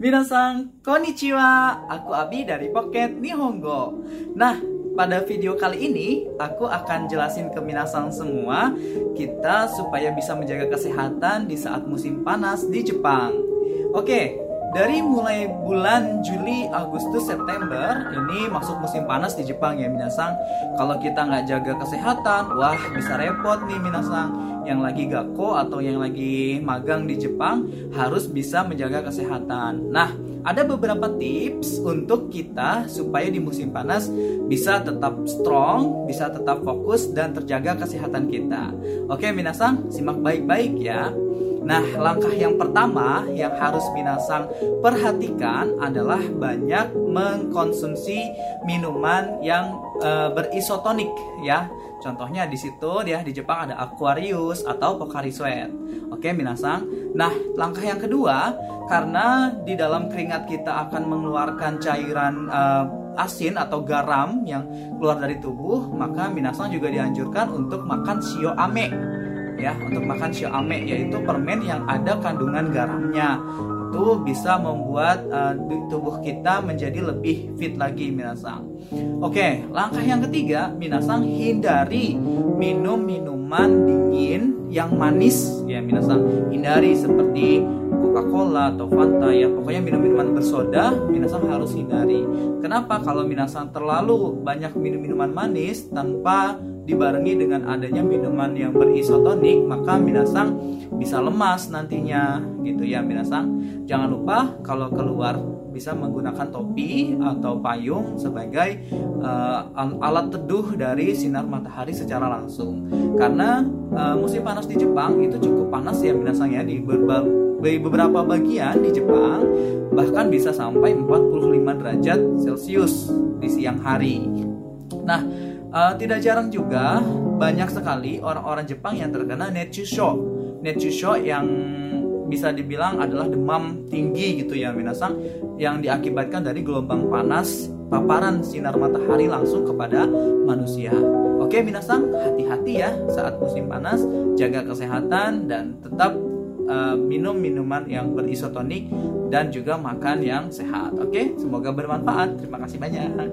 Minasan, konnichiwa. Aku Abi dari Pocket Nihongo. Nah, pada video kali ini aku akan jelasin ke minasan semua kita supaya bisa menjaga kesehatan di saat musim panas di Jepang. Oke, dari mulai bulan Juli, Agustus, September ini masuk musim panas di Jepang ya minasang. Kalau kita nggak jaga kesehatan, wah bisa repot nih minasang. Yang lagi gako atau yang lagi magang di Jepang harus bisa menjaga kesehatan. Nah, ada beberapa tips untuk kita supaya di musim panas bisa tetap strong, bisa tetap fokus dan terjaga kesehatan kita. Oke, minasang, simak baik-baik ya. Nah, langkah yang pertama yang harus Minasang perhatikan adalah banyak mengkonsumsi minuman yang e, berisotonik ya. Contohnya di situ ya di Jepang ada Aquarius atau Pocari Sweat. Oke, Minasang. Nah, langkah yang kedua karena di dalam keringat kita akan mengeluarkan cairan e, asin atau garam yang keluar dari tubuh, maka Minasang juga dianjurkan untuk makan shio ame ya untuk makan ame yaitu permen yang ada kandungan garamnya itu bisa membuat uh, tubuh kita menjadi lebih fit lagi minasang. Oke, langkah yang ketiga, minasang hindari minum minuman dingin yang manis ya minasang. Hindari seperti Coca-Cola atau Fanta ya pokoknya minum-minuman bersoda minasang harus hindari. Kenapa? Kalau minasang terlalu banyak minum minuman manis tanpa dibarengi dengan adanya minuman yang berisotonik maka minasang bisa lemas nantinya gitu ya minasang. Jangan lupa kalau keluar bisa menggunakan topi atau payung sebagai uh, alat teduh dari sinar matahari secara langsung. Karena uh, musim panas di Jepang itu cukup panas ya minasang ya di beberapa bagian di Jepang bahkan bisa sampai 45 derajat Celcius di siang hari. Nah Uh, tidak jarang juga banyak sekali orang-orang Jepang yang terkena netsusho. Netsusho yang bisa dibilang adalah demam tinggi gitu ya minasang yang diakibatkan dari gelombang panas paparan sinar matahari langsung kepada manusia. Oke minasang hati-hati ya saat musim panas, jaga kesehatan dan tetap uh, minum minuman yang berisotonik dan juga makan yang sehat. Oke, semoga bermanfaat. Terima kasih banyak.